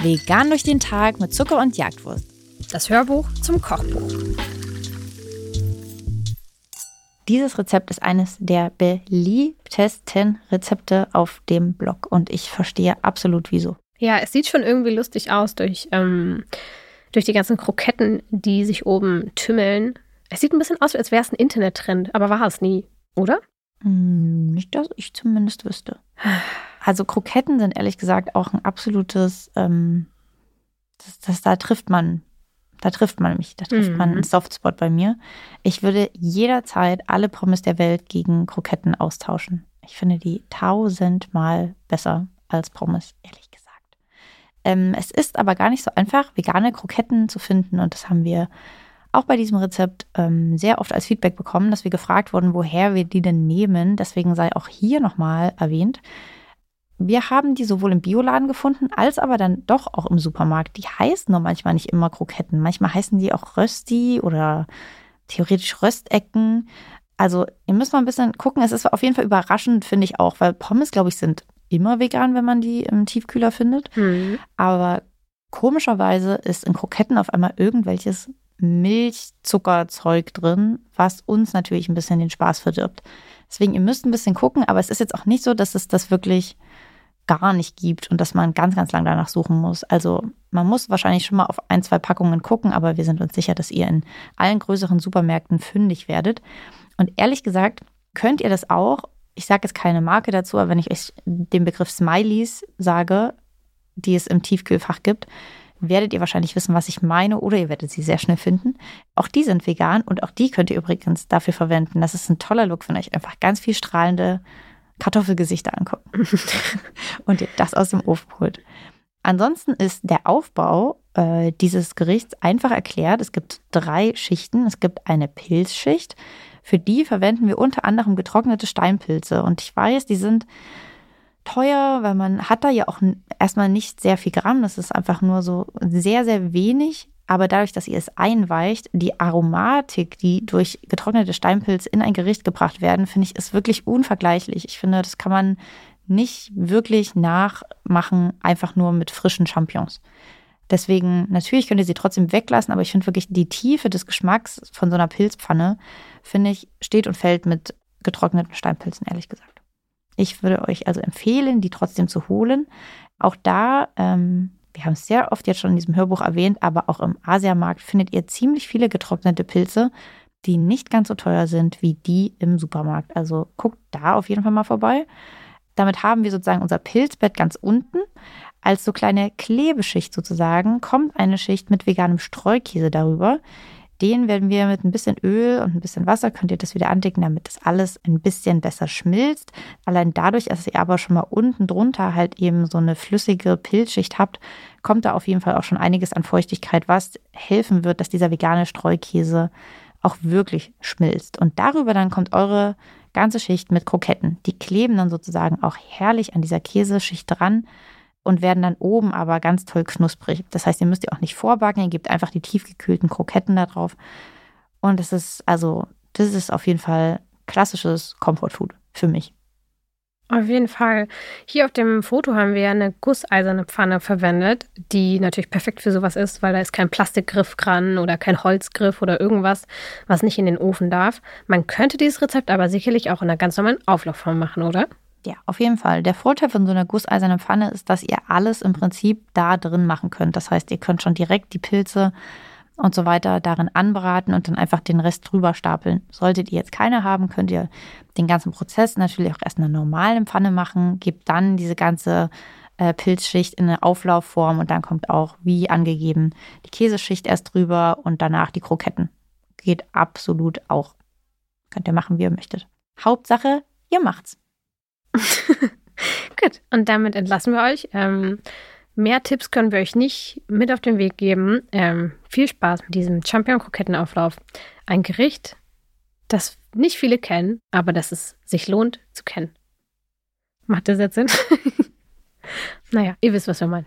Vegan durch den Tag mit Zucker und Jagdwurst. Das Hörbuch zum Kochbuch. Dieses Rezept ist eines der beliebtesten Rezepte auf dem Blog und ich verstehe absolut wieso. Ja, es sieht schon irgendwie lustig aus durch, ähm, durch die ganzen Kroketten, die sich oben tümmeln. Es sieht ein bisschen aus, als wäre es ein Internettrend, aber war es nie, oder? Hm, nicht, dass ich zumindest wüsste. Also Kroketten sind ehrlich gesagt auch ein absolutes, ähm, das, das, da trifft man, da trifft man mich, da trifft mhm. man einen Softspot bei mir. Ich würde jederzeit alle Pommes der Welt gegen Kroketten austauschen. Ich finde die tausendmal besser als Pommes, ehrlich gesagt. Ähm, es ist aber gar nicht so einfach, vegane Kroketten zu finden und das haben wir auch bei diesem Rezept ähm, sehr oft als Feedback bekommen, dass wir gefragt wurden, woher wir die denn nehmen. Deswegen sei auch hier nochmal erwähnt. Wir haben die sowohl im Bioladen gefunden, als aber dann doch auch im Supermarkt. Die heißen nur manchmal nicht immer Kroketten. Manchmal heißen die auch Rösti oder theoretisch Röstecken. Also ihr müsst mal ein bisschen gucken. Es ist auf jeden Fall überraschend, finde ich auch, weil Pommes, glaube ich, sind immer vegan, wenn man die im Tiefkühler findet. Mhm. Aber komischerweise ist in Kroketten auf einmal irgendwelches Milchzuckerzeug drin, was uns natürlich ein bisschen den Spaß verdirbt. Deswegen, ihr müsst ein bisschen gucken, aber es ist jetzt auch nicht so, dass es das wirklich gar nicht gibt und dass man ganz, ganz lang danach suchen muss. Also man muss wahrscheinlich schon mal auf ein, zwei Packungen gucken, aber wir sind uns sicher, dass ihr in allen größeren Supermärkten fündig werdet. Und ehrlich gesagt, könnt ihr das auch, ich sage jetzt keine Marke dazu, aber wenn ich euch den Begriff Smileys sage, die es im Tiefkühlfach gibt, werdet ihr wahrscheinlich wissen, was ich meine, oder ihr werdet sie sehr schnell finden. Auch die sind vegan und auch die könnt ihr übrigens dafür verwenden. Das ist ein toller Look, wenn euch einfach ganz viel strahlende Kartoffelgesichter angucken und ihr das aus dem Ofen holt. Ansonsten ist der Aufbau äh, dieses Gerichts einfach erklärt. Es gibt drei Schichten. Es gibt eine Pilzschicht. Für die verwenden wir unter anderem getrocknete Steinpilze. Und ich weiß, die sind teuer, weil man hat da ja auch erstmal nicht sehr viel Gramm. Das ist einfach nur so sehr, sehr wenig. Aber dadurch, dass ihr es einweicht, die Aromatik, die durch getrocknete Steinpilz in ein Gericht gebracht werden, finde ich, ist wirklich unvergleichlich. Ich finde, das kann man nicht wirklich nachmachen, einfach nur mit frischen Champignons. Deswegen, natürlich könnt ihr sie trotzdem weglassen, aber ich finde wirklich die Tiefe des Geschmacks von so einer Pilzpfanne, finde ich, steht und fällt mit getrockneten Steinpilzen, ehrlich gesagt. Ich würde euch also empfehlen, die trotzdem zu holen. Auch da, ähm, wir haben es sehr oft jetzt schon in diesem Hörbuch erwähnt, aber auch im Asiamarkt findet ihr ziemlich viele getrocknete Pilze, die nicht ganz so teuer sind wie die im Supermarkt. Also guckt da auf jeden Fall mal vorbei. Damit haben wir sozusagen unser Pilzbett ganz unten. Als so kleine Klebeschicht sozusagen kommt eine Schicht mit veganem Streukäse darüber. Den werden wir mit ein bisschen Öl und ein bisschen Wasser, könnt ihr das wieder andicken, damit das alles ein bisschen besser schmilzt. Allein dadurch, dass ihr aber schon mal unten drunter halt eben so eine flüssige Pilzschicht habt, kommt da auf jeden Fall auch schon einiges an Feuchtigkeit, was helfen wird, dass dieser vegane Streukäse auch wirklich schmilzt. Und darüber dann kommt eure ganze Schicht mit Kroketten. Die kleben dann sozusagen auch herrlich an dieser Käseschicht dran und werden dann oben aber ganz toll knusprig. Das heißt, ihr müsst ihr auch nicht vorbacken, ihr gebt einfach die tiefgekühlten Kroketten da drauf. Und das ist also, das ist auf jeden Fall klassisches Comfort-Food für mich. Auf jeden Fall. Hier auf dem Foto haben wir eine gusseiserne Pfanne verwendet, die natürlich perfekt für sowas ist, weil da ist kein Plastikgriff dran oder kein Holzgriff oder irgendwas, was nicht in den Ofen darf. Man könnte dieses Rezept aber sicherlich auch in einer ganz normalen Auflaufform machen, oder? Ja, auf jeden Fall. Der Vorteil von so einer gusseisernen Pfanne ist, dass ihr alles im Prinzip da drin machen könnt. Das heißt, ihr könnt schon direkt die Pilze und so weiter darin anbraten und dann einfach den Rest drüber stapeln. Solltet ihr jetzt keine haben, könnt ihr den ganzen Prozess natürlich auch erst in einer normalen Pfanne machen, gebt dann diese ganze äh, Pilzschicht in eine Auflaufform und dann kommt auch, wie angegeben, die Käseschicht erst drüber und danach die Kroketten. Geht absolut auch. Könnt ihr machen, wie ihr möchtet. Hauptsache, ihr macht's. Gut, und damit entlassen wir euch. Ähm, mehr Tipps können wir euch nicht mit auf den Weg geben. Ähm, viel Spaß mit diesem Champion-Krokettenauflauf. Ein Gericht, das nicht viele kennen, aber das es sich lohnt zu kennen. Macht das jetzt Sinn? naja, ihr wisst, was wir meinen.